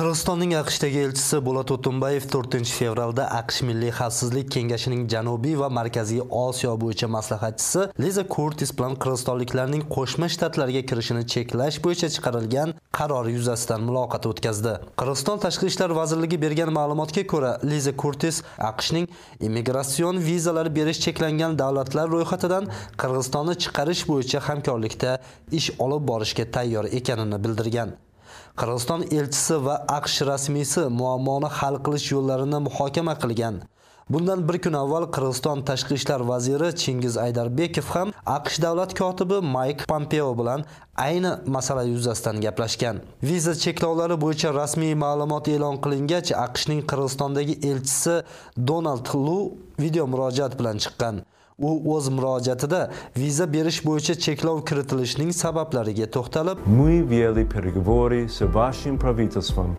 qirg'izistonning aqshdagi elchisi bo'lat o'tunbayev 4 fevralda aqsh milliy xavfsizlik kengashining janubiy va markaziy osiyo bo'yicha maslahatchisi liza kurtis bilan qirg'izistonliklarning qo'shma shtatlarga kirishini cheklash bo'yicha chiqarilgan qaror yuzasidan muloqot o'tkazdi. Qirg'iziston tashqi ishlar vazirligi bergan ma'lumotga ko'ra liza kurtis aqshning immigratsion vizalar berish cheklangan davlatlar ro'yxatidan qirg'izistonni chiqarish bo'yicha hamkorlikda ish olib borishga tayyor ekanini bildirgan. Qirg'iziston elchisi va aqsh rasmiysi muammoni hal qilish yo'llarini muhokama qilgan. Bundan bir kun avval qirg'iziston tashqi ishlar vaziri chingiz aydarbekov ham aqsh davlat kotibi mayk pompeo bilan ayni masala yuzasidan gaplashgan. Viza cheklovlari bo'yicha rasmiy ma'lumot e'lon qilingach aqshning qirg'izistondagi elchisi donald lu video murojaat bilan chiqqan. U o'z murojaatida viza berish bo'yicha cheklov kiritilishining sabablariga to'xtalib Мы вели переговоры с вашим правительством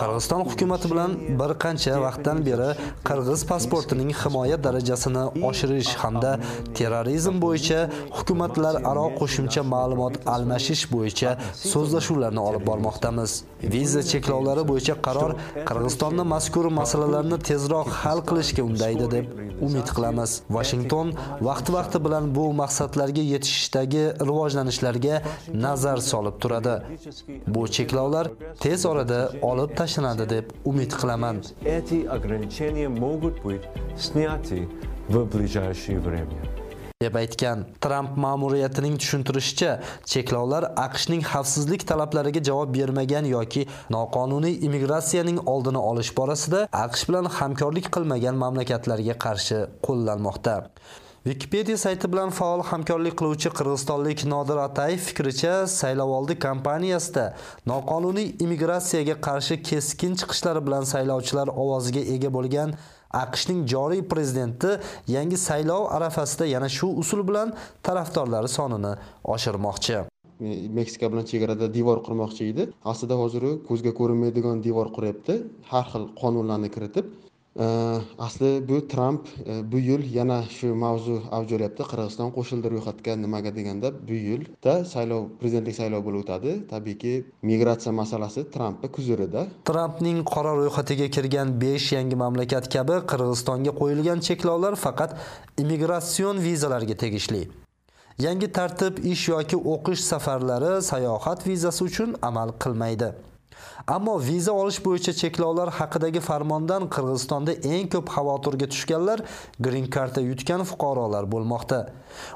qirg'iziston hukumati bilan bir qancha vaqtdan beri qirg'iz pasportining himoya darajasini oshirish hamda terrorizm bo'yicha hukumatlararo qo'shimcha ma'lumot almashish bo'yicha so'zlashuvlarni olib bormoqdamiz. Viza cheklovlari bo'yicha qaror qirg'izistonni mazkur masalalarni tezroq hal qilishga undaydi deb umid qilamiz. Vashington vaqti vaqti bilan bu maqsadlarga yetishishdagi rivojlanishlarga nazar solib turadi. Bu cheklovlar tez orada olib tashlanadi deb umid qilaman. Эти ограничения могут быть сняты в ближайшее время deb aytgan tramp ma'muriyatining tushuntirishicha cheklovlar aqshning xavfsizlik talablariga javob bermagan yoki noqonuniy immigratsiyaning oldini olish borasida aqsh bilan hamkorlik qilmagan mamlakatlarga qarshi qo'llanmoqda Wikipedia sayti bilan faol hamkorlik qiluvchi qirg'izistonlik Nodir Atayev fikricha, saylovoldi kampaniyasida noqonuniy immigratsiyaga qarshi keskin chiqishlari bilan saylovchilar ovoziga ega bo'lgan AQShning joriy prezidenti yangi saylov arafasida yana shu usul bilan tarafdorlari sonini oshirmoqchi. meksika bilan chegarada devor qurmoqchi edi aslida hozir ko'zga ko'rinmaydigan devor quryapti har xil qonunlarni kiritib asli bu tramp e, bu yil yana shu mavzu avj olyapti qirg'iziston qo'shildi ro'yxatga nimaga deganda bu yilda saylov prezidentlik saylovi bo'lib o'tadi. Tabiiyki migratsiya masalasi trampni kuzirida trampning qora ro'yxatiga kirgan besh yangi mamlakat kabi qirg'izistonga qo'yilgan cheklovlar faqat immigratsion vizalarga tegishli. Yangi tartib ish yoki o'qish safarlari sayohat vizasi uchun amal qilmaydi. Ammo viza olish bo'yicha cheklovlar haqidagi farmondan Qirg'izistonda eng ko'p xavotirga tushganlar green karta yutgan fuqarolar bo'lmoqda.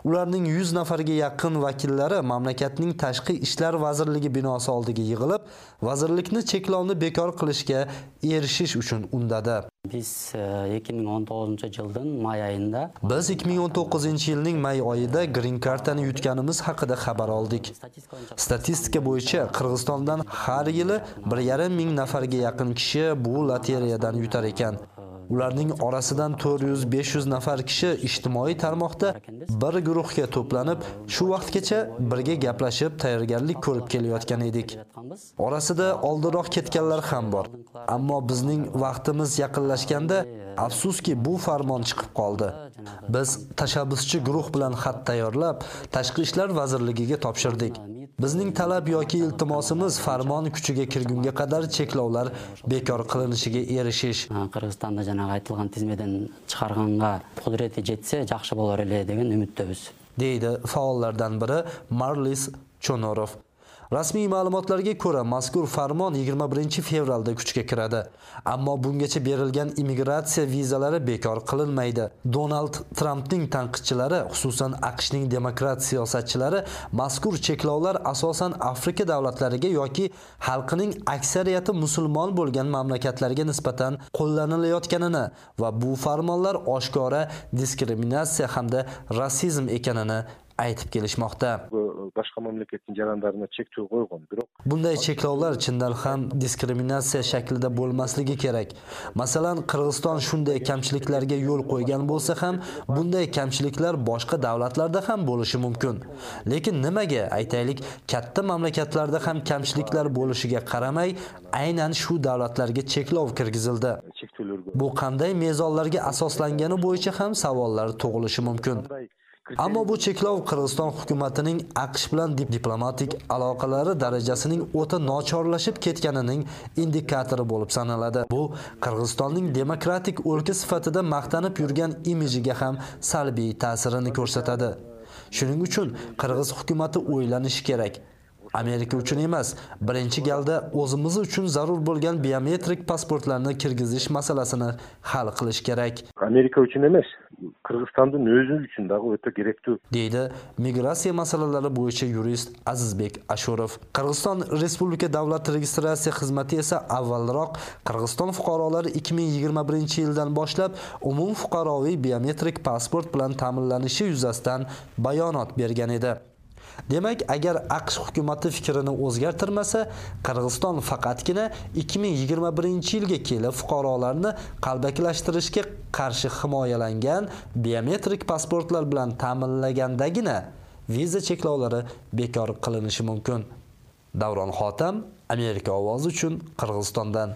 Ularning 100 nafarga yaqin vakillari mamlakatning tashqi ishlar vazirligi binosi oldiga yig'ilib, vazirlikni cheklovni bekor qilishga erishish uchun undadi. Biz e, 2019 yildan may oyida Biz 2019 yilning may oyida green kartani yutganimiz haqida xabar oldik. Statistika bo'yicha Qirg'izistondan har yili 1,5 ming nafarga yaqin kishi bu lotereyadan yutar ekan. Ularning orasidan 400-500 nafar kishi ijtimoiy tarmoqda bir guruhga to'planib, shu vaqtgacha birga gaplashib tayyorgarlik ko'rib kelayotgan edik. Orasida oldinroq ketganlar ham bor. Ammo bizning vaqtimiz yaqinlashganda afsuski bu farmon chiqib qoldi. Biz tashabbuschi guruh bilan xat tayyorlab, Tashqi ishlar vazirligiga topshirdik. Bizning talab yoki iltimosimiz farmon kuchiga kirgunga qadar cheklovlar bekor qilinishiga erishish. Qirg'izistonda жанагы айтылган тизмеден чыгарганга кудурети жетсе жакшы болор эле деген үмүттөбүз deydi faollardan biri Marlis Chonоров. Rasmiy ma'lumotlarga ko'ra, mazkur farmon 21 fevralda kuchga kiradi. Ammo bungacha berilgan immigratsiya vizalari bekor qilinmaydi. Donald Trampning tanqidchilari, xususan AQShning demokrat siyosatchilari, mazkur cheklovlar asosan Afrika davlatlariga yoki xalqining aksariyati musulmon bo'lgan mamlakatlarga nisbatan qo'llanilayotganini va bu farmonlar oshkora diskriminatsiya hamda rasizm ekanini aytib kelishmoqda. Башка мамлекеттин жарандарына чектөө койгон бирок bunday cheklovlar chindan ham diskriminatsiya shaklida bo'lmasligi kerak. Masalan qirg'iziston shunday kamchiliklarga yo'l qo'ygan bo'lsa ham bunday kamchiliklar boshqa davlatlarda ham bo'lishi mumkin. Lekin nimaga aytaylik katta mamlakatlarda ham kamchiliklar bo'lishiga qaramay aynan shu davlatlarga cheklov kirgizildi. Bu qanday mezonlarga asoslangani bo'yicha ham savollar tug'ilishi mumkin ammo bu cheklov qirg'iziston hukumatining aqsh bilan diplomatik aloqalari darajasining o'ta nochorlashib ketganining indikatori bo'lib sanaladi. Bu qirg'izistonning demokratik o'lka sifatida maqtanib yurgan imejiga ham salbiy ta'sirini ko'rsatadi. Shuning uchun qirg'iz hukumati o'ylanishi kerak. Amerika uchun emas birinchi galda o'zimiz uchun zarur bo'lgan biometrik pasportlarni kirgizish masalasini hal qilish kerak. Amerika uchun emas кыргызстандын o'zi uchun дагы o'ta керектүү deydi migratsiya masalalari bo'yicha yurist azizbek ashurov. Qirg'iziston respublika davlat registratsiya xizmati esa avvalroq qirg'iziston fuqarolari 2021 yildan boshlab umum fuqaroviy biometrik pasport bilan ta'minlanishi yuzasidan bayonot bergan edi. Demak agar aqsh hukumati fikrini o'zgartirmasa qirg'iziston faqatgina 2021 yilga kelib fuqarolarni qalbakilashtirishga qarshi himoyalangan biometrik pasportlar bilan ta'minlagandagina viza cheklovlari bekor qilinishi mumkin. Davron xotam amerika ovozi uchun qirg'izistondan.